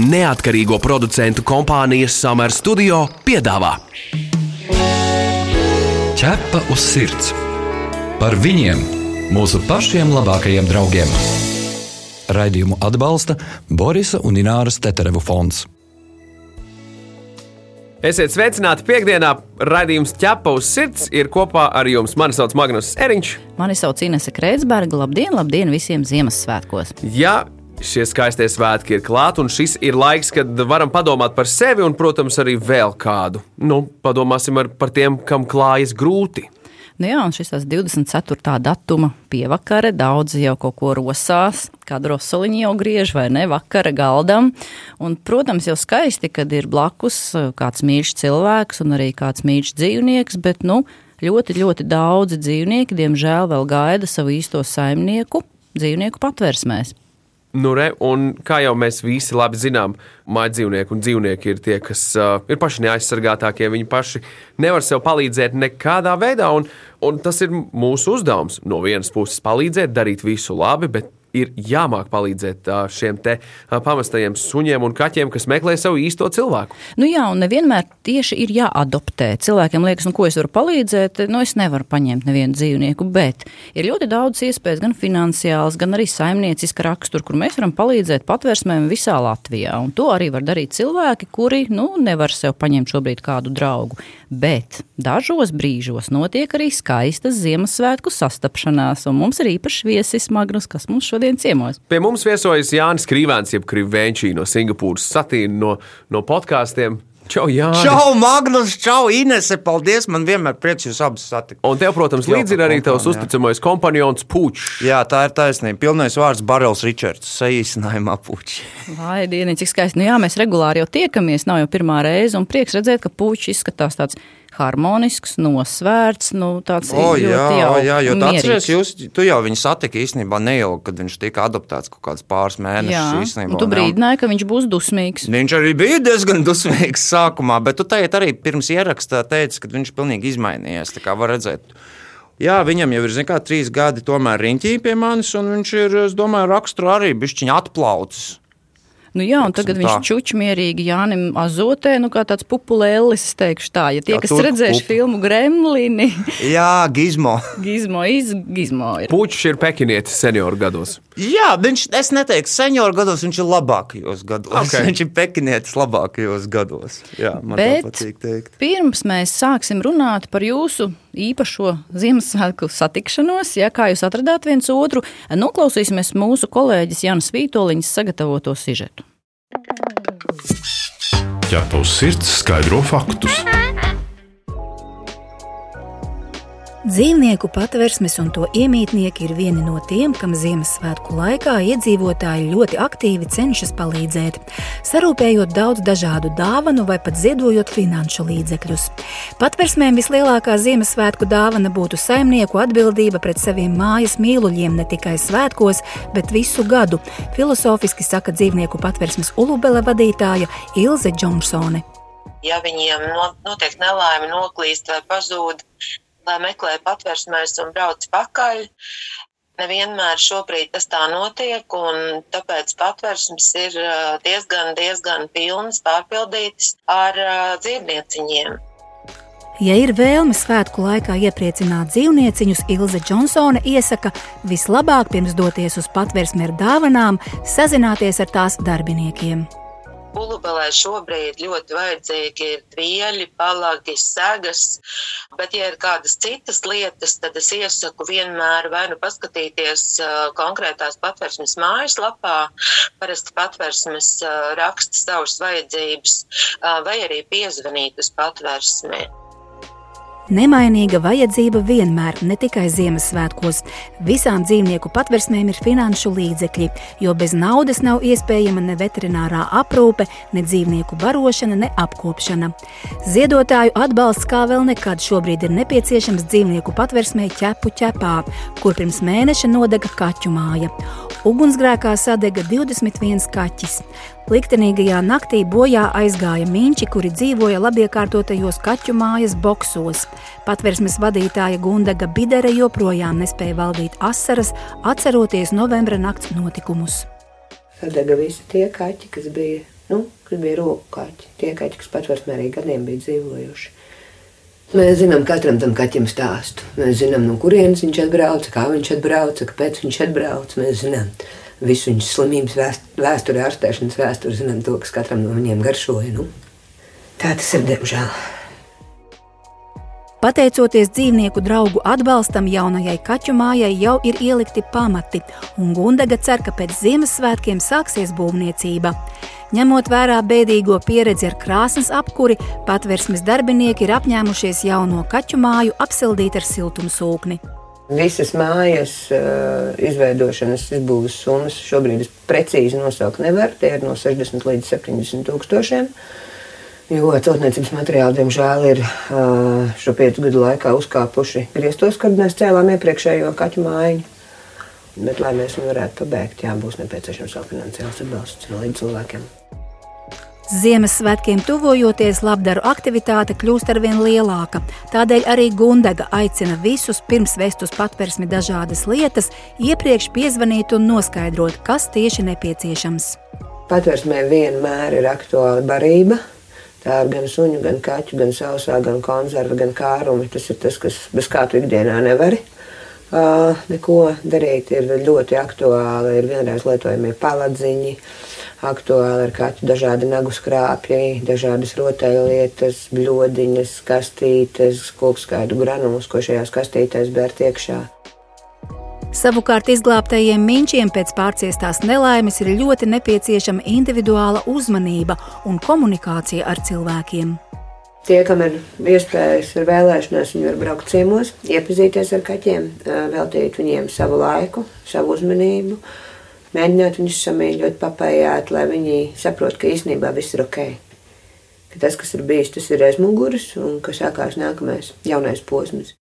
neatkarīgo producentu kompānijas Summer Studio piedāvā Ķepa uz sirds par viņiem, mūsu pašiem labākajiem draugiem. Raidījumu atbalsta Borisa un Ināras Teterevu fonds. Esiet sveicināti piekdienā. Radījums ķepa uz sirds ir kopā ar jums. Mani sauc Magnus Eriņš. Mani sauc Inese Kreitsberga. Labdien, labdien visiem Ziemassvētkos! Ja šie skaistie svētki ir klāti, un šis ir laiks, kad varam padomāt par sevi un, protams, arī vēl kādu. Nu, padomāsim par tiem, kam klājas grūti. Nu jā, un šis 24. datuma pievakare daudzi jau kaut ko rosās, kādu rosoliņu jau griež vai ne, vakara galdam. Un, protams, jau skaisti, kad ir blakus eh, kāds mīļš cilvēks un arī kāds mīļš dzīvnieks, bet, nu, ļoti, ļoti daudzi dzīvnieki, diemžēl, vēl gaida savu īsto saimnieku dzīvnieku patversmēs. Nu, re, un kā jau mēs visi labi zinām, mājas dzīvnieki un dzīvnieki ir tie, kas uh, ir paši neaizsargātākie. Viņi paši nevar sev palīdzēt nekādā veidā, un, un tas ir mūsu uzdevums. No vienas puses, palīdzēt, darīt visu labi, bet ir jāmāk palīdzēt šiem pamestajiem suņiem un kaķiem, kas meklē savu īsto cilvēku. Nu jā, un nevienmēr tieši ir jāadoptē. Cilvēkiem liekas, nu, ko es varu palīdzēt, nu, es nevaru paņemt nevienu dzīvnieku, bet ir ļoti daudz iespējas, gan finansiāls, gan arī saimnieciska rakstura, kur mēs varam palīdzēt patvērsmēm visā Latvijā. Un to arī var darīt cilvēki, kuri nu, nevar sev paņemt šobrīd kādu draugu. Bet dažos brīžos notiek arī skaistas Ziemassvētku sastapšanās, un mums ir īpašs viesis Magnus, kas mums šodien ciemos. Pie mums viesojas Jānis Krīvēns, jeb Krivēnčī no Singapūras satīna no, no podkāstiem. Čau, Jā. Čau, Magnus, čau, Inese. Paldies. Man vienmēr prieks jūs abus satikt. Un tev, protams, līdzi ir arī tavs uzticamais kompanions Puķis. Jā, tā ir taisnība. Pilnais vārds Barels Ričards. Saīsinājumā Puķis. Lai dieniņ, cik skaisti. Nu jā, mēs regulāri jau tiekamies, nav jau pirmā reize, un prieks redzēt, ka Puķis izskatās tāds harmonisks, nosvērts. Nu, tāds o, jā, jau jā, jo atceries, jūs, tu jau viņu satiki īstenībā neilgi, kad viņš tika adoptēts kaut kāds pāris mēnešus. Jā, tu brīdināji, ka viņš būs dusmīgs. Viņš arī bija diezgan dusmīgs sākumā, bet tu teici arī pirms ierakstā, teici, ka viņš pilnīgi izmainījies. Tā kā var redzēt. Jā, viņam jau ir kā, trīs gadi, tomēr riņķī pie manis, un viņš ir, es domāju, raksturu arī bišķiņa atplaucis. Nu jā, un tagad viņš čuč mierīgi Jānim Azotē, nu kā tāds pupulēlis, es teikšu tā. Ja tie, jā, kas redzējuši filmu Gremlini. jā, Gizmo. Gizmo, iz, Gizmo ir. Puķis ir pekinietis senioru gados. Jā, viņš, es neteiktu senioru gados, viņš ir labākajos gados. Okay. Viņš ir pekinietis labākajos gados. Jā, man Bet tā patīk teikt. pirms mēs sāksim runāt par jūsu īpašo Ziemassvētku satikšanos, ja kā jūs atradāt viens otru, noklausīsimies mūsu kolēģis Jānis Vītoliņas sagatavoto sižetu. Ja tavs sirds skaidro faktus. Dzīvnieku patversmes un to iemītnieki ir vieni no tiem, kam Ziemassvētku laikā iedzīvotāji ļoti aktīvi cenšas palīdzēt, sarūpējot daudz dažādu dāvanu vai pat ziedojot finanšu līdzekļus. Patversmēm vislielākā Ziemassvētku dāvana būtu saimnieku atbildība pret saviem mājas mīluļiem ne tikai svētkos, bet visu gadu, filozofiski saka dzīvnieku patversmes ulubele vadītāja Ilze Džonsone. Ja viņiem notiek nelaime, noklīst vai pazūd, lai meklē patversmēs un brauc pakaļ. Nevienmēr šobrīd tas tā notiek, un tāpēc patversmes ir diezgan, diezgan pilnas, pārpildītas ar dzīvnieciņiem. Ja ir vēlme svētku laikā iepriecināt dzīvnieciņus, Ilze Džonsone iesaka vislabāk pirms doties uz patversmi ar dāvanām, sazināties ar tās darbiniekiem. Ulubelē šobrīd ļoti vajadzīgi ir tvieļi, palagi, segas, bet, ja ir kādas citas lietas, tad es iesaku vienmēr vai nu paskatīties uh, konkrētās patversmes mājaslapā, parasti patversmes uh, raksta savas vajadzības, uh, vai arī piezvanīt uz patversmi. Nemainīga vajadzība vienmēr, ne tikai Ziemassvētkos. Visām dzīvnieku patversmēm ir finanšu līdzekļi, jo bez naudas nav iespējama ne veterinārā aprūpe, ne dzīvnieku barošana, ne apkopšana. Ziedotāju atbalsts kā vēl nekad šobrīd ir nepieciešams dzīvnieku patversmē ķepu ķepā, kur pirms mēneša nodega kaķu māja. Ugunsgrēkā sadega 21 kaķis. Liktenīgajā naktī bojā aizgāja mīņķi, kuri dzīvoja labiekārtotajos kaķu mājas boksos. Patversmes vadītāja Gundaga Bidere joprojām nespēja valdīt asaras, atceroties novembra nakts notikumus. Sadega visi tie kaķi, kas bija Nu, kas bija roku kaķi. Tie kaķi, kas patvērsmē arī gadiem bija dzīvojuši. Mēs zinām katram tam kaķim stāstu. Mēs zinām, no kurienes viņš atbrauca, kā viņš atbrauca, kāpēc viņš atbrauca. Mēs zinām visu viņa slimības vēst, vēsturi, ārstēšanas vēsturi, zinām to, kas katram no viņiem garšoja. Nu, tā tas ir, diemžēl. Pateicoties dzīvnieku draugu atbalstam, jaunajai kaķu mājai jau ir ielikti pamati, un Gundaga cer, ka pēc Ziemassvētkiem sāksies būvniecība. Ņemot vērā bēdīgo pieredzi ar krāsnes apkuri, patversmes darbinieki ir apņēmušies jauno kaķu māju apsildīt ar siltumsūkni. Visas mājas uh, izveidošanas izbūves summas šobrīd es precīzi nosaukt nevaru. Tie ir no 60 līdz 70 tūkstošiem. Jo celtniecības materiāli, diemžēl, ir uh, šo piecu gadu laikā uzkāpuši griestos, kad mēs cēlām iepriekšējo kaķu mājiņu. Bet, lai mēs viņu varētu pabeigt, jā, būs nepieciešams vēl finansiāls atbalsts no līdz cilvēkiem. Ziemassvētkiem tuvojoties, labdaru aktivitāte kļūst arvien lielāka. Tādēļ arī Gundaga aicina visus pirms vest uz patversmi dažādas lietas, iepriekš piezvanīt un noskaidrot, kas tieši nepieciešams. Patversmē vienmēr ir aktuāla barība. Tā ir gan suņu, gan kaķu, gan sausā, gan konzerva, gan kārumi. Tas ir tas, kas bez kā tu ikdienā nevari. Uh, neko darīt ir ļoti aktuāli. Ir vienreiz lietojamie paladziņi, uh, aktuāli ar kaķu dažādi nagu skrāpji, dažādas rotaļlietas, bļodiņas, kastītes, kokskaidu granulas, ko šajās kastītēs bērt iekšā. Savukārt izglābtajiem minčiem pēc pārciestās nelaimes ir ļoti nepieciešama individuāla uzmanība un komunikācija ar cilvēkiem. Tie, kam ir iespējas, ir vēlēšanās, viņi var braukt ciemos, iepazīties ar kaķiem, veltīt viņiem savu laiku, savu uzmanību mēģināt viņus samīļot, papējāt, lai viņi saprot, ka īstenībā viss ir ok. Ka tas, kas ir bijis, tas ir aiz muguras un ka sākās nākamais jaunais posms.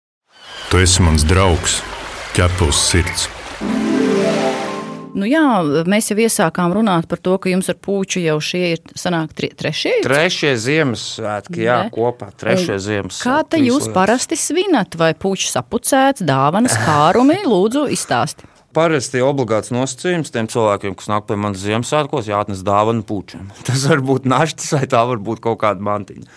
Tu esi mans draugs, ķepus sirds. Nu jā, mēs jau iesākām runāt par to, ka jums ar puķu jau šie ir sanāk tri, trešie. Trešie Ziemassvētki, jā, ne? kopā trešie Ziemassvētki. Kā te jūs lietas. parasti svinat? Vai puķis sapucēts, dāvanas, kārumi? Lūdzu, izstāsti. Parasti obligāts nosacījums tiem cilvēkiem, kas nāk pie manas Ziemassvētkos, jāatnes dāvana pučiem. Tas var būt našķis vai tā var būt kaut kāda mantiņa.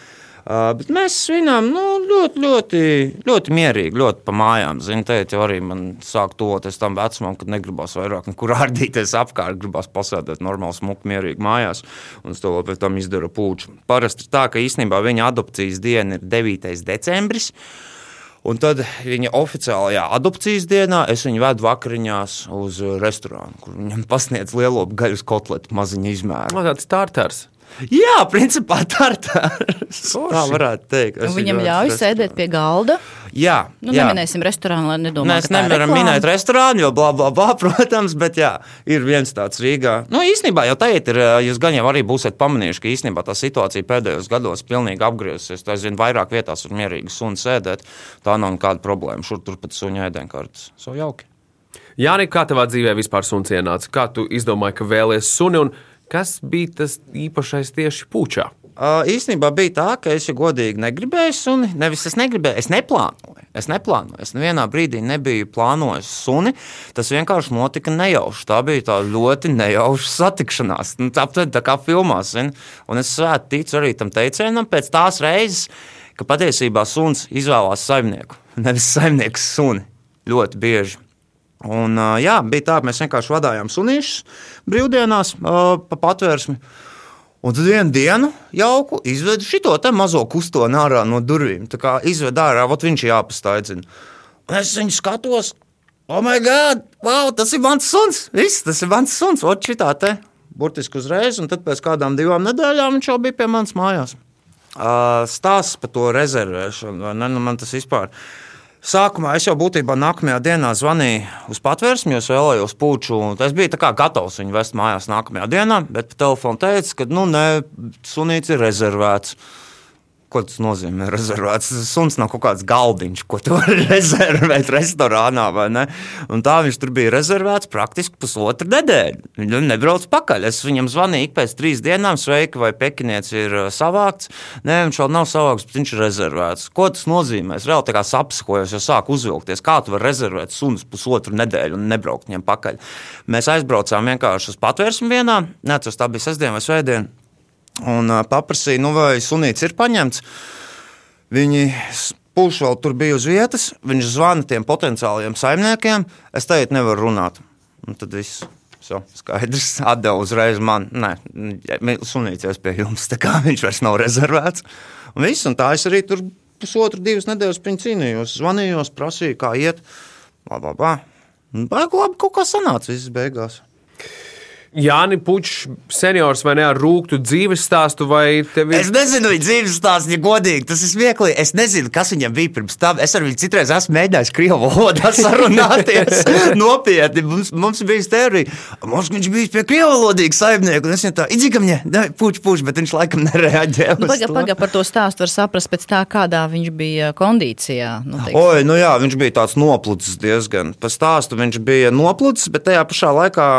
Uh, bet mēs svinām nu, ļoti, ļoti, ļoti mierīgi, ļoti pa mājām. Zinu, teikt, arī man sāk tuvoties tam vecumam, kad negribas vairāk nekur ārdīties apkārt, gribas pasēdēt normāli, smuki, mierīgi mājās. Un to vēl pēc tam izdaru puču. Parasti tā, ka īstenībā viņa adopcijas diena ir 9. decembris. Uh, Un tad viņa oficiālajā adopcijas dienā es viņu vedu vakariņās uz restorānu, kur viņam pasniedz lielo gaļas kotletu maziņu izmēru. No, tāds starters. Jā, principā tādas tā varētu teikt. Es viņam ļauj sēdēt pie galda. Jā, nu, jā. neminēsim restorānu, lai nedomātu, Mēs nevaram minēt restorānu, jo blā, blā, blā, protams, bet jā, ir viens tāds Rīgā. Nu, īstenībā jau tagad ir, jūs gan jau arī būsiet pamanījuši, ka īstenībā tā situācija pēdējos gados pilnīgi apgriezusies. Tā zinu, vairāk vietās ir mierīgi suni sēdēt. Tā nav nekāda problēma. Šur tur pat suņa ēdienkartes. So jauki. Jā, kā tavā dzīvē vispār suns ienāca? Kā tu izdomāji, ka vēlies suni? Un Kas bija tas īpašais tieši pučā? Uh, īstenībā bija tā, ka es jau godīgi negribēju suni. Nevis es negribēju, es neplānoju. Es neplānoju. Es nevienā brīdī nebiju plānojis suni. Tas vienkārši notika nejauši. Tā bija tā ļoti nejauša satikšanās. Nu, tā, tā kā filmās. Zin? Un es svēti ticu arī tam teicienam pēc tās reizes, ka patiesībā suns izvēlās saimnieku, nevis saimnieks suni. Ļoti bieži. Un, jā, bija tā, ka mēs vienkārši vadījām sunīšus brīvdienās pa patvērsmi. Un tad vienā dienā jauku izvedu šo mazo kustoni ārā no durvīm. Tā kā izvedu ārā, ot viņš ir jāpastaidzina. Un es viņu skatos, oh, my God, wow, tas ir mans suns! Viss, tas ir mans suns, ot šitā te. Burtiski uzreiz, un tad pēc kādām divām nedēļām viņš jau bija pie manas mājās. Uh, Stāsts par to rezervēšanu, vai ne? Nu, man tas vispār ir Sākumā es jau būtībā nākamajā dienā zvanīju uz patvērsmi, jo vēlējos puču. Es biju gatavs viņu vest mājās nākamajā dienā, bet pa telefonu teica, ka nu, nē, sunīts ir rezervēts. Ko tas nozīmē? Rezervēts. Suns nav kaut kāds galdiņš, ko tu vari rezervēt restorānā. Tā viņš tur bija rezervēts praktiski pusotru nedēļu. Viņš nebrauc pakaļ. Es viņam zvanīju pēc trīs dienām, sveiki, vai pekinietis ir savākts. Nē, viņš vēl nav savākts, bet viņš ir rezervēts. Ko tas nozīmē? Es vēl tā kā sapskojos, jo sāku uzvilkties. Kā tu vari rezervēt sunas pusotru nedēļu un nebraukt viņam pakaļ? Mēs aizbraucām vienkārši uz patvērsmu vienā, neatceros, tā bija sestdiena vai svētdiena. Un paprasīja, nu, vai sunīts ir paņemts. Viņi Pūš vēl tur bija uz vietas, viņš zvana tiem potenciālajiem saimniekiem. Es teicu, nevaru runāt. Un tad viss. So, skaidrs, atdeva uzreiz man, nē, sunīties pie jums, tā kā viņš vairs nav rezervēts. Un, viss, un tā es arī tur pusotru, divas nedēļas cīnījos, zvanījos, prasīju, kā iet. Bā, bā, bā. Baigi labi, kaut kā sanāca viss beigās. Jānis Puķis, seniors vai ne ar rūktu dzīves stāstu, vai tev ir? Es nezinu, viņa dzīves stāstu, ja godīgi. Tas ir smieklīgi. Es nezinu, kas viņam bija pirms tam. Es ar viņu citreiz esmu mēģinājis krievu valodā sarunāties. Nopietni, mums, mums bija teorija. Mums viņš bija pie krievu valodīga saimnieka, un es viņam tā, idzīgam, ne, puķi, puķi, bet viņš laikam nereaģēja. Nu, Pagaid, pagaid, par to stāstu var saprast pēc tā, kādā viņš bija kondīcijā. Nu, teiksim. Oi, nu jā, viņš bija tāds noplūcis diezgan. Pa stāstu viņš bija noplūcis, bet tajā pašā laikā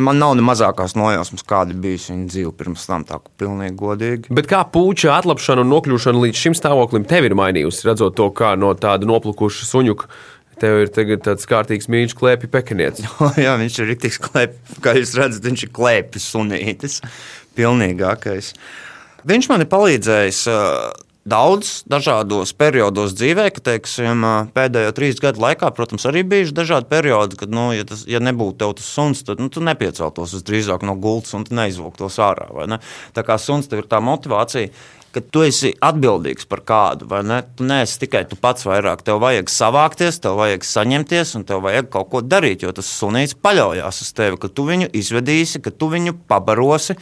Man nav ne mazākās nojausmas, kāda bija viņa dzīve pirms tam, tā kā pilnīgi godīgi. Bet kā puķa atlapšana un nokļūšana līdz šim stāvoklim tev ir mainījusi, redzot to kā no tāda noplukuša suņuka? Tev ir tāds kārtīgs mīļš, klēpjas pekinietis. Jā, viņš ir rītīgs klēpjas, kā jūs redzat, viņš ir klēpjas sunītis. Pilnīgākais. Viņš man ir palīdzējis. Uh, daudz dažādos periodos dzīvē, ka teiksim, pēdējo trīs gadu laikā, protams, arī bijuši dažādi periodi, kad, nu, ja, tas, ja nebūtu tev tas suns, tad nu, tu nepieceltos drīzāk no gultas un neizvilktos ārā. Ne? Tā kā suns tev ir tā motivācija. Ka tu esi atbildīgs par kādu, vai ne? Tu neesi tikai tu pats vairāk. Tev vajag savākties, tev vajag saņemties, un tev vajag kaut ko darīt. Jo tas sunīts paļaujas uz tevi, ka tu viņu izvedīsi, ka tu viņu pabarosi,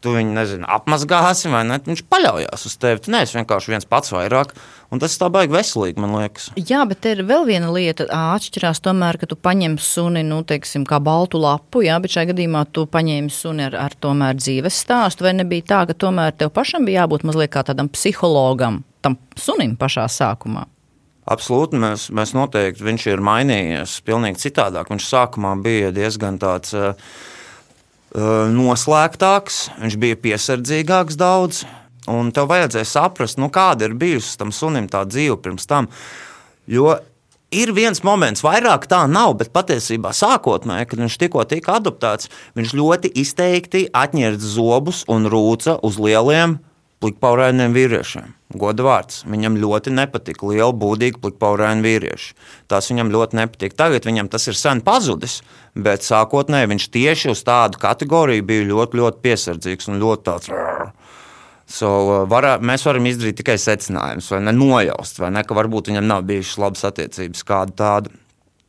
tu viņu nezinu, apmazgāsi, vai ne? Viņš paļaujas uz tevi. Tu neesi vienkārši viens pats vairāk. Un tas tā baigi veselīgi, man liekas. Jā, bet ir vēl viena lieta, atšķirās tomēr, ka tu paņem suni, nu, teiksim, kā baltu lapu, jā, bet šajā gadījumā tu paņēmi suni ar, ar tomēr dzīves stāstu, vai nebija tā, ka tomēr tev pašam bija jābūt mazliet kā tādam psihologam, tam sunim pašā sākumā? Absolūti, mēs, mēs noteikti, viņš ir mainījies pilnīgi citādāk. Viņš sākumā bija diezgan tāds uh, noslēgtāks, viņš bija piesardzīgāks daudz. Un tev vajadzēja saprast, nu, kāda ir bijusi tam sunim tā dzīve pirms tam. Jo ir viens moments, vairāk tā nav, bet patiesībā sākotnēji, kad viņš tikko tika adoptēts, viņš ļoti izteikti atņēra zobus un rūca uz lieliem plikpaurainiem vīriešiem. Goda vārds. Viņam ļoti nepatika liela, būdīga plikpauraina vīrieša. Tas viņam ļoti nepatīk. Tagad viņam tas ir sen pazudis, bet sākotnēji viņš tieši uz tādu kategoriju bija ļoti, ļoti piesardzīgs un ļoti tāds. So, varā, mēs varam izdarīt tikai secinājumus, vai ne nojaust, vai ne, ka varbūt viņam nav bijušas labas attiecības kāda tāda.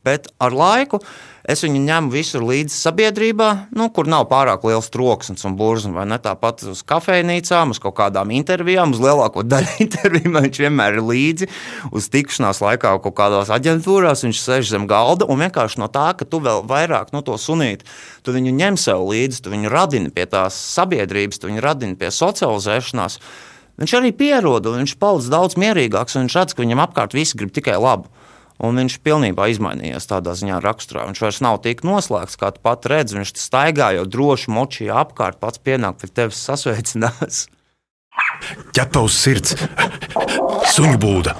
Bet ar laiku Es viņu ņemu visur līdzi sabiedrībā, nu, kur nav pārāk liels troksnis un burzma. Vai ne tāpat uz kafejnīcām, uz kaut kādām intervijām, uz lielāko daļu interviju viņš vienmēr ir līdzi. Uz tikšanās laikā kaut kādās aģentūrās viņš sēž zem galda un vienkārši no tā, ka tu vēl vairāk no to sunīti, tu viņu ņem sev līdzi, tu viņu radini pie tās sabiedrības, tu viņu radini pie socializēšanās. Viņš arī pierod, un viņš paliek daudz mierīgāks, un viņš redz, ka viņam apkārt visi grib tikai labu. Un viņš pilnībā izmainījās tādā ziņā raksturā. Viņš vairs nav tik noslēgts, kā tu pat redzi. Viņš staigā jau droši močīja apkārt, pats pienāk pie tevis sasveicinās. Ķepa uz sirds, suņu būda.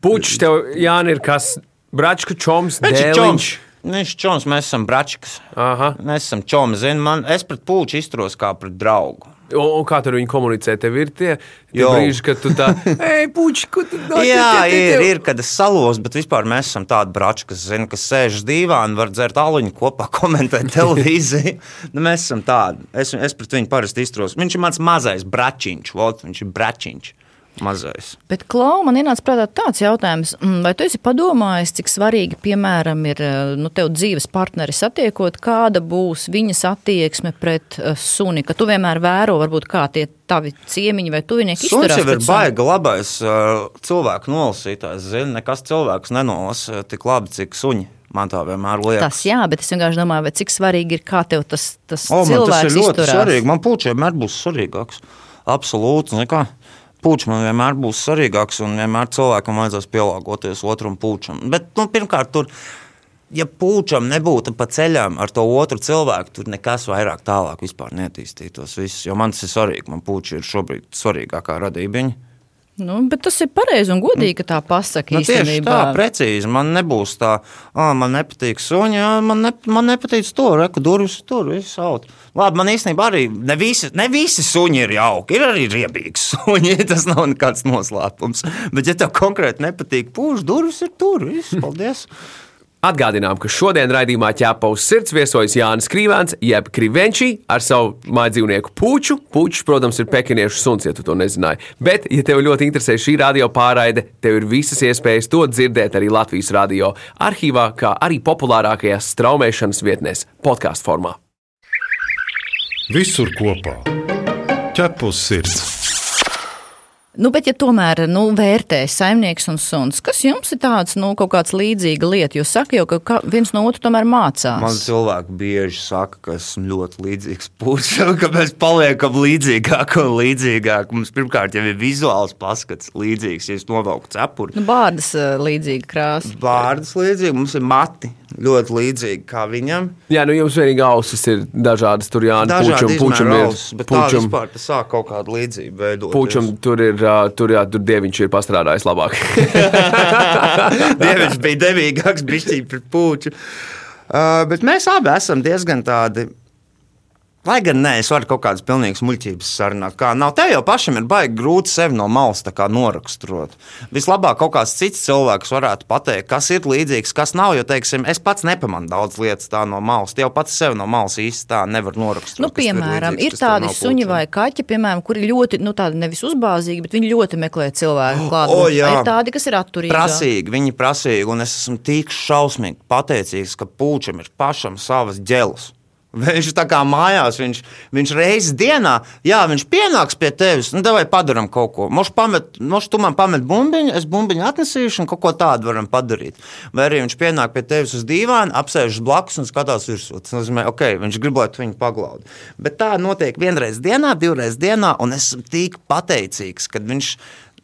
Puķis tev, Jāni, ir kas? Bračka čoms, dēliņš. čoms. Viņš ir čoms, mēs esam bračikas. Aha. Mēs esam čomi. Zini, man, es pret pūču izturos kā pret draugu. Un, un kā tur viņi komunicē? Tev ir tie, tie brīži, kad tu tā, ej, puķi, ko tu dari? Jā, ir, ir, kad es salos, bet vispār mēs esam tādi brači, kas, zina, kas sēž uz dīvāna, var dzert aluņu kopā, komentēt televīziju. nu, mēs esam tādi. Es, es pret viņu parasti izturos. Viņš ir mans mazais bračiņš, vot, viņš ir bračiņš. Mazais. Bet, Klau, man ienāca prātā tāds jautājums, mm, vai tu esi padomājis, cik svarīgi, piemēram, ir eh, nu, tev dzīves partneri satiekot, kāda būs viņas attieksme pret uh, suni, ka tu vienmēr vēro, varbūt kā tie tavi ciemiņi vai tuvinieki Suns izturās jau ir baigi labais uh, cilvēku nolasītājs. Zini, nekas cilvēks nenolasa tik labi, cik suņi. Man tā vienmēr liekas. Tas jā, bet es vienkārši domāju, cik svarīgi ir, kā tev tas, tas O, man tas cilvēks ir ļoti izturās. svarīgi. Man puķis vienmēr būs svarīgāks. Absolūti. nekā. Puķis man vienmēr būs svarīgāks, un vienmēr cilvēkam vajadzēs pielāgoties otram puķam. Bet, nu, pirmkārt, tur, ja puķam nebūtu pa ceļam ar to otru cilvēku, tur nekas vairāk tālāk vispār neattīstītos. Viss, jo man tas ir svarīgi. Man puķis ir šobrīd svarīgākā radība. Nu, bet tas ir pareizi un godīgi, ka tā pasaka Nu, tieši īstenībā. tā, precīzi. Man nebūs tā, ah, man nepatīk suņi, man, ne, man nepatīk to, reku durvis tur, viss out. Labi, man īstenībā arī ne visi, ne visi suņi ir jauki. Ir arī riebīgi suņi, tas nav nekāds noslēpums. Bet, ja tev konkrēti nepatīk pūš, durvis ir tur, viss, paldies. Atgādinām, ka šodien raidījumā ķēpa uz sirds viesojas Jānis Krīvēns, jeb Krivenčī, ar savu mājdzīvnieku puču. Pučs, protams, ir pekiniešu suns, ja tu to nezināji. Bet, ja tev ļoti interesē šī radio pārraide, tev ir visas iespējas to dzirdēt arī Latvijas radio arhīvā, kā arī populārākajās straumēšanas vietnēs, podkāstu formā. Visur kopā - ķepus sirds. Nu, bet, ja tomēr nu, vērtē saimnieks un suns, kas jums ir tāds, nu, kaut kāds līdzīga lieta? Jūs sakat, jau, ka ka viens no otra tomēr mācās. Man cilvēki bieži saka, ka esmu ļoti līdzīgs pušam, ka mēs paliekam līdzīgāki un līdzīgāki. Mums pirmkārt jau ir vizuāls paskats līdzīgs, ja es novelku cepuri. Nu, bārdas ā, līdzīga krāsa. Vārdas līdzīgi, mums ir mati ļoti līdzīgi kā viņam. Jā, nu jums vienīgi ausis ir dažādas. Tur Dažādi Pučam, pučam izmēra ir. ausis, bet tā Pučam, vispār tas sāk kaut kādu līdzību veidot. pučam tur ir, tur, jā, tur dieviņš ir pastrādājis labāk. Dieviņš bija devīgāks, bišķīgi pret puču. Uh, bet mēs abi esam diezgan tādi. Lai gan nē, es varu kaut kādas pilnīgas muļķības sarunāt. Kā nav te jau pašam ir baigi grūti sevi no malas noraksturot. Vislabāk kaut kāds cits cilvēks varētu pateikt, kas ir līdzīgs, kas nav. Jo, teiksim, es pats nepamanu daudz lietas tā no malas. Tie jau pats sevi no malas īsti tā nevar noraksturot. Nu, piemēram, līdzīgs, ir kas tev tādi suņi vai kaķi, piemēram, kuri ļoti, nu, tādi nevis uzbāzīgi, bet viņi ļoti meklē cilvēku klāt. o, jā. ir tādi, kas ir atturīgi. Prasīgi, viņi ir prasīgi, un es esmu tik šausmīgi pateicīgs, ka pūčam ir pašam savas ģēlas. Viņš ir tā kā mājās, viņš, viņš reizes dienā, jā, viņš pienāks pie tevis, nu, vai padarām kaut ko. Moš, pamet, moš tu man pamet bumbiņu, es bumbiņu atnesīšu, un kaut ko tādu varam padarīt. Vai arī viņš pienāk pie tevis uz dīvāna, apsēžas blakus un skatās virsū. Tas nozīmē, ok, viņš grib, lai tu viņu paglaudi. Bet tā notiek vienreiz dienā, divreiz dienā, un es esmu tik pateicīgs, kad viņš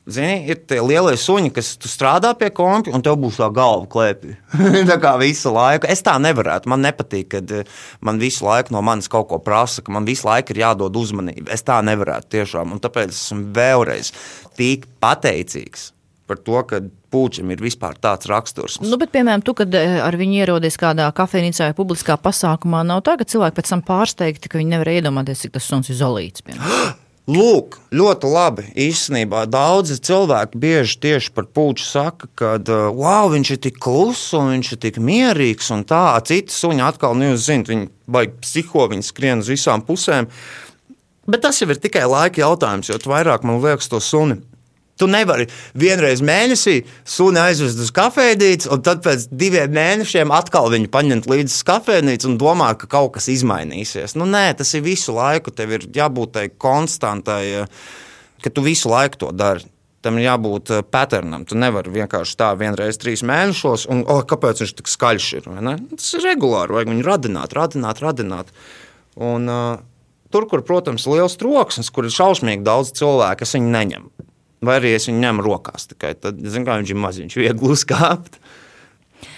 Zini, ir tie lielie suņi, kas strādā pie kompja, un tev būs tā galva klēpī. tā kā visu laiku. Es tā nevarētu. Man nepatīk, kad eh, man visu laiku no manis kaut ko prasa, ka man visu laiku ir jādod uzmanība. Es tā nevarētu tiešām. Un tāpēc esmu vēlreiz tik pateicīgs par to, ka puķim ir vispār tāds raksturs. Nu, bet, piemēram, tu, kad eh, ar viņu ierodies kādā kafejnīcā vai publiskā pasākumā, nav tā, ka cilvēki pēc tam pārsteigti, ka viņi nevar iedomāties, cik tas suns ir zolīts. Lūk, ļoti labi. Īstenībā daudzi cilvēki bieži tieši par puķu saka, ka wow, viņš ir tik kluss un viņš ir tik mierīgs. un Tā citi suņi atkal, jūs zināt, viņi baigi psiho, viņi skrien uz visām pusēm. Bet tas jau ir tikai laika jautājums, jo vairāk man liekas to suni. Tu nevari vienreiz mēnesī suni aizvest uz kafejnīcu, un tad pēc diviem mēnešiem atkal viņu paņemt līdzi uz kafejnīcu un domāt, ka kaut kas izmainīsies. Nu, nē, tas ir visu laiku. Tev ir jābūt tai konstantai, eh, ka tu visu laiku to dari. Tam ir jābūt eh, patternam. Tu nevari vienkārši tā vienreiz trīs mēnešos, un oh, kāpēc viņš tik skaļš ir. ne? Tas ir regulāri, vajag viņu radināt, radināt, radināt. Un, uh, tur, kur, protams, ir liels troksnis, kur ir šausmīgi daudz cilvēku, es viņu neņemu. Vai arī es viņu ņemu rokās tikai tad, zin, kā viņš ir maziņš, viegli uzkāpt.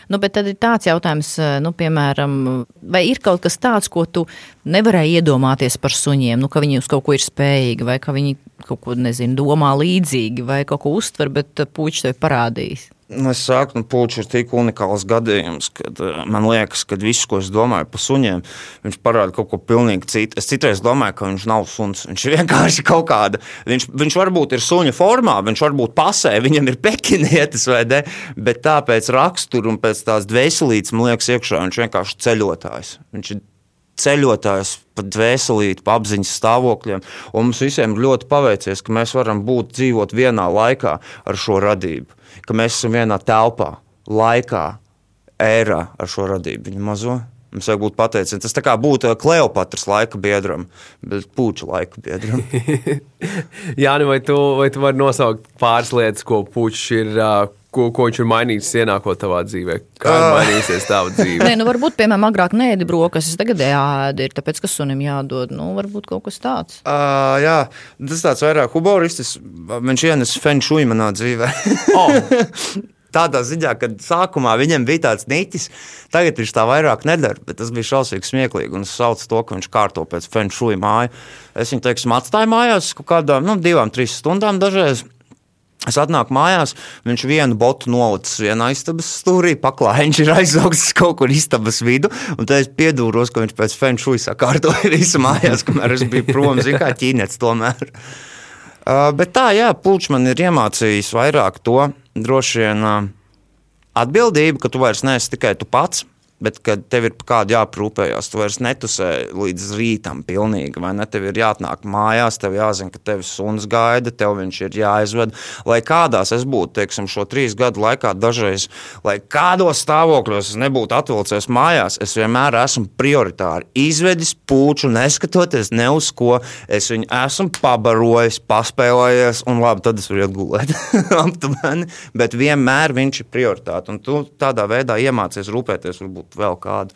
Nu, bet tad ir tāds jautājums, eh, nu, piemēram, vai ir kaut kas tāds, ko tu nevarēji iedomāties par suņiem, nu, ka viņi uz kaut ko ir spējīgi, vai ka viņi kaut ko, nezinu, domā līdzīgi, vai kaut ko uztver, bet puķis tev parādīs. Nu, es saku, ka puķis ir tik unikāls gadījums, ka uh, man liekas, ka viss, ko es domāju par suņiem, viņš parāda kaut ko pilnīgi citu. Es citreiz domāju, ka viņš nav suns. Viņš ir vienkārši kaut kāda. Viņš, viņš varbūt ir suņa formā, viņš varbūt pasē, viņam ir pekinietis vai ne, bet tā pēc rakstura un pēc tās dvēselītes, man liekas, iekšā viņš vienkārši ceļotājs. Viņš ir ceļotājs pa dvēselīti, pa apziņas stāvokļiem. Un mums visiem ļoti paveicies, ka mēs varam būt dzīvot vienā laikā ar šo radību, ka mēs esam vienā telpā, laikā, ērā ar šo radību. Viņa mazo. Mums vajag būt pateicīgiem. Tas tā kā būtu Kleopatras laika biedram, bet puķu laika biedram. Jā, nu vai tu, vai tu vari nosaukt pāris lietas, ko puķis ir, ko, ko viņš ir mainījis ienākot tavā dzīvē? Kā ir mainījusies tava dzīve? Nē, nu varbūt, piemēram, agrāk nēdi brokastis, tagad ēdi ir, tāpēc, ka sunim jādod, nu, varbūt kaut kas tāds. Uh, jā, tas tāds vairāk humoristisks. Viņš ienes fenšuju manā dzīvē. Oh, Tādā ziņā, ka sākumā viņam bija tāds niķis, tagad viņš tā vairāk nedara. Tas bija šausmīgi smieklīgi. Un es saucu to, ka viņš kārto pēc fenšuja māju. Es viņu, teiksim, atstāju mājās kaut kādām nu, divām, trīs stundām dažreiz. Es atnāku mājās, viņš vienu botu nolicis vienā istabas stūrī, paklājiņš ir aizaugs kaut kur istabas vidu, un tad es piedūros, ka viņš pēc fenšuja sakārtoja visu mājās, kamēr es biju prom, zin kā ķīnets tomēr. Uh, bet tā, jā, pulčs man ir iemācījis vairāk to droši vien atbildību, ka tu vairs neesi tikai tu pats, Bet, kad tev ir kādu jāprūpējas, tu vairs netusē līdz rītam, pilnīgi, vai ne? Tev ir jāatnāk mājās, tev jāzina, ka tev suns gaida, tev viņš ir jāizved. Lai kādās es būtu, teiksim, šo trīs gadu laikā, dažreiz, lai kādos stāvokļos es nebūtu atvilcies mājās, es vienmēr esmu prioritāri izvedis pūču, neskatoties ne uz ko. Es viņu esmu pabarojis, paspēlējies, un labi, tad es varu iet gulēt. Bet vienmēr viņš ir prioritāte. Un tu tādā veidā iemācies rūpēties varbūt varbūt vēl kādu.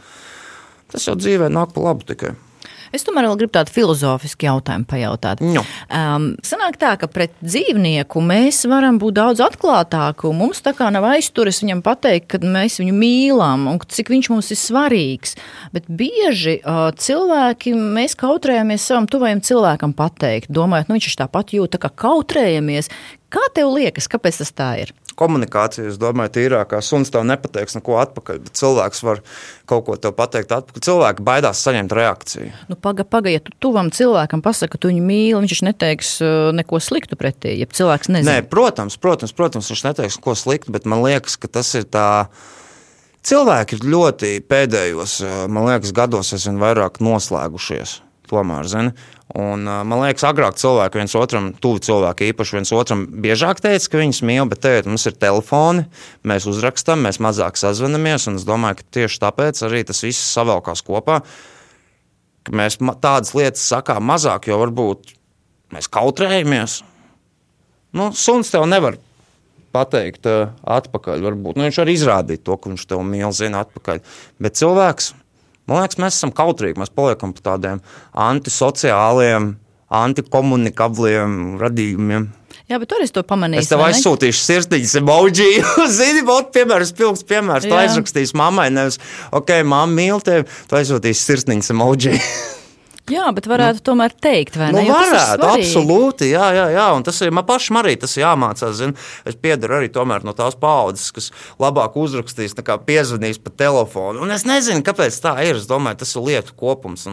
Tas jau dzīvē nāk pa labu tikai. Es tomēr vēl gribu tādu filozofisku jautājumu pajautāt. No. Um, sanāk tā, ka pret dzīvnieku mēs varam būt daudz atklātāki. Mums tā kā nav aizturis viņam pateikt, ka mēs viņu mīlam un cik viņš mums ir svarīgs. Bet bieži uh, cilvēki, mēs kautrējamies savam tuvajam cilvēkam pateikt, domājot, nu viņš tāpat jūt, tā kā kautrējamies. Kā tev liekas, kāpēc tas tā ir? komunikācija, es domāju, tīrākā suns tev nepateiks neko atpakaļ, bet cilvēks var kaut ko tev pateikt atpakaļ. Cilvēki baidās saņemt reakciju. Nu, paga, paga, ja tu tuvam cilvēkam pasaki, ka tu viņu mīli, viņš neteiks uh, neko sliktu pretī, ja cilvēks nezina. Nē, protams, protams, protams, viņš neteiks neko sliktu, bet man liekas, ka tas ir tā. Cilvēki ir ļoti pēdējos, uh, man liekas, gados aizvien vairāk noslēgušies. Zini, Un, man liekas, agrāk cilvēki viens otram, tuvi cilvēki īpaši viens otram biežāk teica, ka viņus mīl, bet tagad mums ir telefoni, mēs uzrakstām, mēs mazāk sazvanamies. Es domāju, ka tieši tāpēc arī tas viss savelkās kopā, mēs tādas lietas sakām mazāk, jo varbūt mēs kautrējamies. Nu, suns tev nevar pateikt atpakaļ. Varbūt. Nu, viņš var izrādīt to, ka viņš tev mīl, zina atpakaļ. Bet cilvēks Man liekas, mēs esam kautrīgi. Mēs paliekam par tādiem antisociāliem, antikomunikabliem radījumiem. Jā, bet tur es to pamanīju. Es tev aizsūtīšu sirsniņas emoji. Zini, ot, piemēram, pilns piemērs. Tu aizrakstīsi mammai, nevis, ok, mamma mīl tevi, tu aizsūtīsi sirsniņas emoji. Jā, bet varētu nu, tomēr teikt, vai ne? Nu, varētu, absolūti, jā, jā, jā, un tas ir man pašam arī tas jāmācās. Zin. Es piedaru arī no tās paudzes, kas labāk uzrakstīs, nekā piezvanīs pa telefonu. Un es nezinu, kāpēc tā ir. Es domāju, tas ir lietu kopums.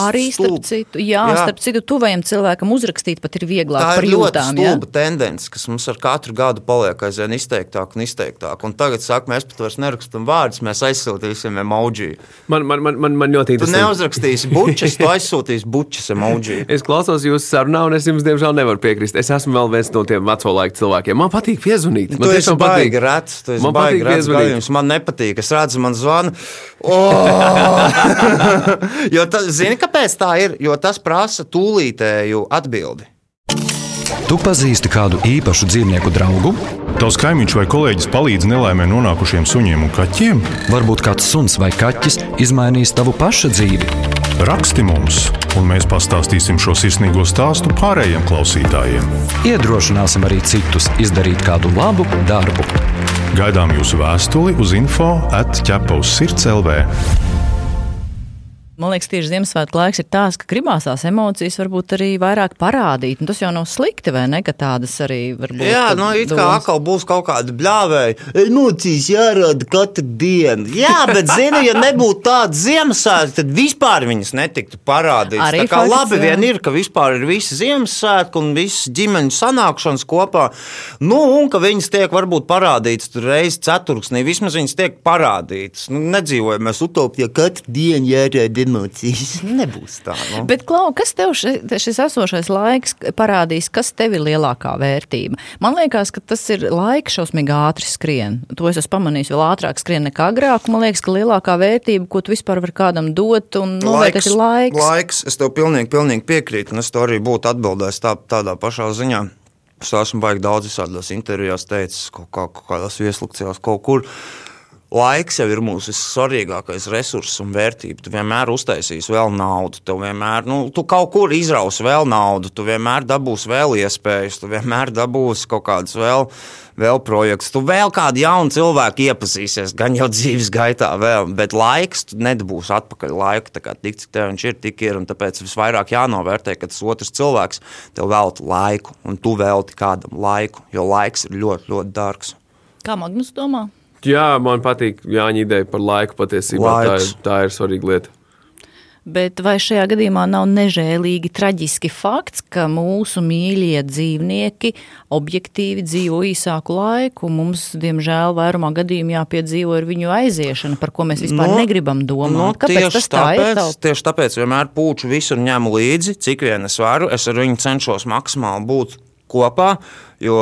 Arī starp citu, jā, jā, starp citu, tuvajam cilvēkam uzrakstīt pat ir vieglāk. Tā ir jūtām, ļoti stulba tendence, kas mums ar katru gadu paliek aizvien izteiktāk un izteiktāk. Un tagad saka, mēs pat vairs nerakstam vārdus, mēs aizsūtīsim emoji. Man, man, man, man, man ļoti interesanti. Tu neuzrakstīsi bučas, tu aizsūtīs bučas emoji. es klausos jūsu sarunā, un es jums, diemžēl, nevaru piekrist. Es esmu vēl viens no tiem veco laiku cilvēkiem. Man patīk piezvanīt. Man rets, tu esi man rets gadījums. Man nepatīk, es redzu, man zvanu. Oh! jo tas, zini, kāpēc tā ir? Jo tas prasa tūlītēju atbildi. Tu pazīsti kādu īpašu dzīvnieku draugu? Tavs kaimiņš vai kolēģis palīdz nelaimē nonākušiem suņiem un kaķiem? Varbūt kāds suns vai kaķis izmainīs tavu pašu dzīvi. Raksti mums, un mēs pastāstīsim šo sirsnīgo stāstu pārējiem klausītājiem. Iedrošināsim arī citus izdarīt kādu labu darbu. Gaidām jūsu vēstuli uz info atķepaus sirds LV. Man liekas, tieši Ziemassvētku laiks ir tāds, ka gribās tās emocijas varbūt arī vairāk parādīt. Un tas jau nav slikti, vai ne? Ka tādas arī var būt. Jā, nu, it kā atkal būs kaut kāda bļāvēja. Emocijas jārāda katru dienu. Jā, bet, zini, ja nebūtu tāda Ziemassvētka, tad vispār viņas netiktu parādītas. Arī tā kā fakts, labi jā. vien ir, ka vispār ir visi Ziemassvētki un visas ģimeņu sanākšanas kopā. Nu, un ka viņas tiek varbūt parādītas reizes ceturksnī, vismaz viņas tiek parādītas. Nu, nedzīvojam mēs utopijā, katru dienu jārāda emocijas. Nebūs tā. Nu. Bet, Klau, kas tev ši, šis esošais laiks parādīs, kas tev ir lielākā vērtība? Man liekas, ka tas ir laiks šausmīgi ātri skrien. To es esmu pamanījis vēl ātrāk skrien nekā agrāk. Man liekas, ka lielākā vērtība, ko tu vispār vari kādam dot, un novērtēt, ir laiks. Laiks, es tev pilnīgi, pilnīgi piekrītu, un es to arī būtu atbildējis tā, tādā pašā ziņā. Es esmu baigi daudz visādās intervijās teicis, kaut, kā, kaut kādās vieslekcijās, kaut kur. Laiks jau ir mūsu svarīgākais resurss un vērtība. Tu vienmēr uztaisīsi vēl naudu, tu vienmēr, nu, tu kaut kur izrausi vēl naudu, tu vienmēr dabūsi vēl iespējas, tu vienmēr dabūsi kaut kādus vēl, vēl projektus, tu vēl kādu jaunu cilvēku iepazīsies, gan jau dzīves gaitā, vēl, bet laiks tu nedabūsi atpakaļ laiku. Tik cik tev viņš ir, tik ir, tāpēc visvairāk jānovērtē, ka tas otrs cilvēks tev velta laiku, un tu velti kādam laiku, jo laiks ir ļoti, ļoti dārgs. Kā Magnus domā? Jā, man patīk Jāņa ideja par laiku. Patiesībā tā ir, Laiks. tā ir svarīga lieta. Bet vai šajā gadījumā nav nežēlīgi traģiski fakts, ka mūsu mīļie dzīvnieki objektīvi dzīvo īsāku laiku? Mums, diemžēl, vairumā gadījumā jāpiedzīvo ar viņu aiziešanu, par ko mēs vispār Nu, negribam domāt. Nu, Kāpēc tieši tas tā tāpēc, Taup? tieši tāpēc vienmēr pūču visur ņemu līdzi, cik vien es varu. Es ar viņu cenšos maksimāli būt kopā, jo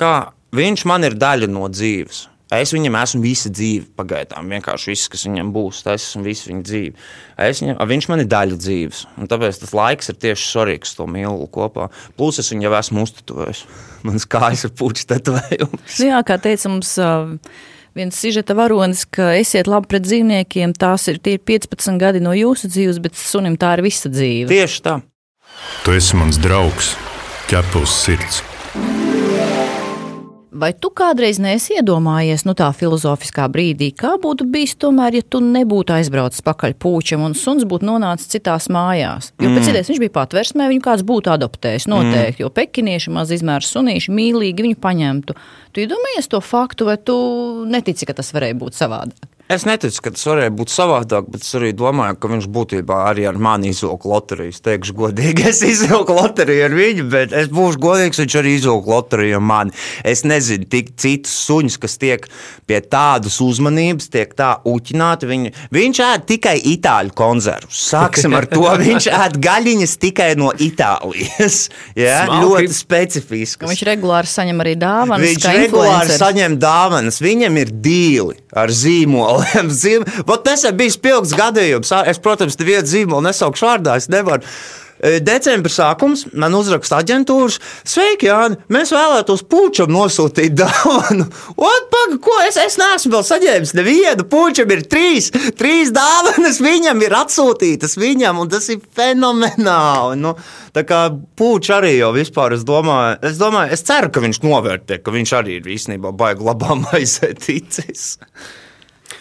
kā, viņš man ir daļa no dzīves. Es viņam esmu visa dzīve, pagaidām. Vienkārši viss, kas viņam būs, tas esmu visu viņa dzīve. Es viņam, viņš man ir daļa dzīves. un Tāpēc tas laiks ir tieši svarīgs to mīlu kopā. Plus es viņu jau esmu uztatujis. Manas kājas ir puķis tetovējums. Nu, jā, kā teica mums. Uh, Viens sižeta varonis, ka esiet labi pret dzīvniekiem, tās ir, tie ir 15 gadi no jūsu dzīves, bet sunim tā ir visa dzīve. Tieši tā. Tu esi mans draugs, ķepus sirds. Vai tu kādreiz neesi iedomājies, nu tā filozofiskā brīdī, kā būtu bijis tomēr, ja tu nebūtu aizbraucis pakaļ pūčam un suns būtu nonācis citās mājās? Jo pēc Mm. idejas viņš bija patversmē, viņu kāds būtu adoptējis noteikti, jo pekinieši, maz izmērs sunīši, mīlīgi viņu paņemtu. Tu iedomājies to faktu, vai tu netici, ka tas varēja būt savādāk? Es neticu, ka tas varēja būt savādāk, bet es arī domāju, ka viņš būtībā arī ar mani izvilka loteriju. Es teikšu, godīgi, es izvilku loteriju ar viņu, bet es būšu godīgs, viņš arī izvilka loteriju ar mani. Es nezinu, tik citus suņus, kas tiek pie tādas uzmanības, tiek tā uķināti. Viņi, viņš ēd tikai itāļu konservus. Sāksim ar to. Viņš ēd gaļiņas tikai no Itālijas. Ja? Smalki. Ļoti specifiskas. Viņš regulāri saņem arī dāvanas. Viņš regulāri saņem dāvanas. Viņam ir dīli ar zīmoliem. Zīm... Vot nesen bija spilgts gadījums. Es, protams, nevienu zīmolu nesaukšu vārdā. Es nevaru. Decembris sākums man uzraksta aģentūras. Sveiki, Jāni! Mēs vēlētos pučam nosūtīt dāvanu. Paga, ko es, es neesmu vēl saņēmis nevienu. Pučam ir trīs, trīs dāvanas, viņam ir atsūtītas viņam, un tas ir fenomenāli. Nu, tā kā pučs arī jau vispār, es domāju, es domāju, es ceru, ka viņš novērtē, ka viņš arī ir īstenībā baigi labā maizē ticis.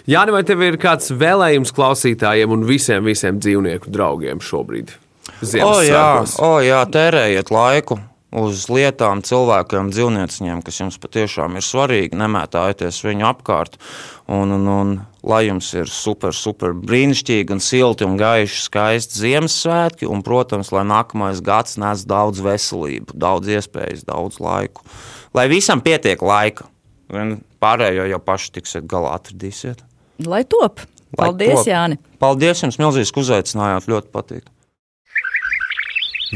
Jā, vai tev ir kāds vēlējums klausītājiem un visiem, visiem dzīvnieku draugiem šobrīd? O, jā, o, jā, tērējiet laiku uz lietām, cilvēkiem, dzīvnieciņiem, kas jums patiešām ir svarīgi. Nemētājieties viņu apkārt. Un, un, un, lai jums ir super, super brīnišķīgi, un silti un gaiši, skaisti Ziemassvētki, un, protams, lai nākamais gads nes daudz veselību, daudz iespējas, daudz laiku. Lai visam pietiek laika. Vien Pārējo jau paši tiksiet galā, atradīsiet. Lai top! Lai Paldies, top. Jāni! Paldies jums, milzīgi, ka uzaicinājāt. Ļoti patīk.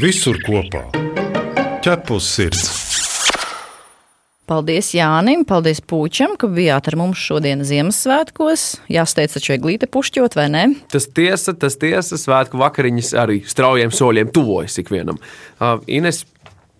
Visur kopā - ķepus sirds. Paldies Jānim, paldies Pūčam, ka bijāt ar mums šodien Ziemassvētkos. Jāsteidz, taču eglīte pušķot, vai ne? Tas tiesa, tas tiesa, svētku vakariņas arī straujiem soļiem tuvojas ikvienam. Uh, Ines,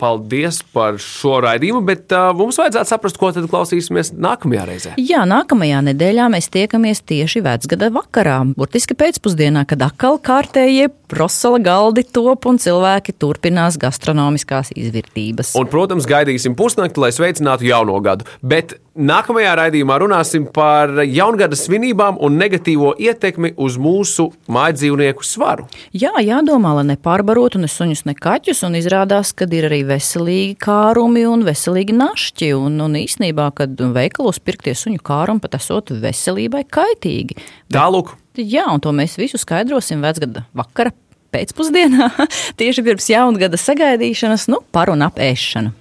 paldies par šo raidījumu, bet uh, mums vajadzētu saprast, ko tad klausīsimies nākamajā reizē. Jā, nākamajā nedēļā mēs tiekamies tieši vecgada vakarā, burtiski pēcpusdienā, kad atkal kārtējie prosala galdi top un cilvēki turpinās gastronomiskās izvērtības. Un, protams, gaidīsim pusnakti, lai sveicinātu jauno gadu. Bet nākamajā raidījumā runāsim par jaungada svinībām un negatīvo ietekmi uz mūsu mājdzīvnieku svaru. Jā, jādomā, lai nepārbarotu ne suņus, ne kaķus, un izrādās, ka ir arī veselīgi kārumi un veselīgi našķi. Un, un īsnībā, kad veikalos pirktie suņu kārumi pat esot veselībai kaitīgi. Tālāk. Jā, un to mēs visu skaidrosim vecgada vakara pēcpusdienā, tieši pirms jaungada sagaidīšanas, nu, par un ap ēšanu.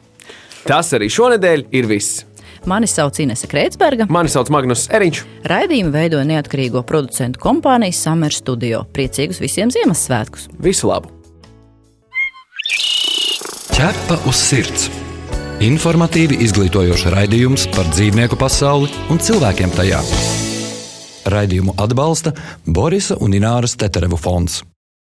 Tas arī šonadēļ ir viss. Mani sauc Inese Kreitsberga. Mani sauc Magnus Eriņš. Raidījumu veidoja neatkarīgo producentu kompānija Summer Studio. Priecīgus visiem Ziemassvētkus! Visu labu! Ķepa uz sirds! Informatīvi izglītojoši raidījums par dzīvnieku pasauli un cilvēkiem tajā. Raidījumu atbalsta Borisa un Ināras Teterevu fonds.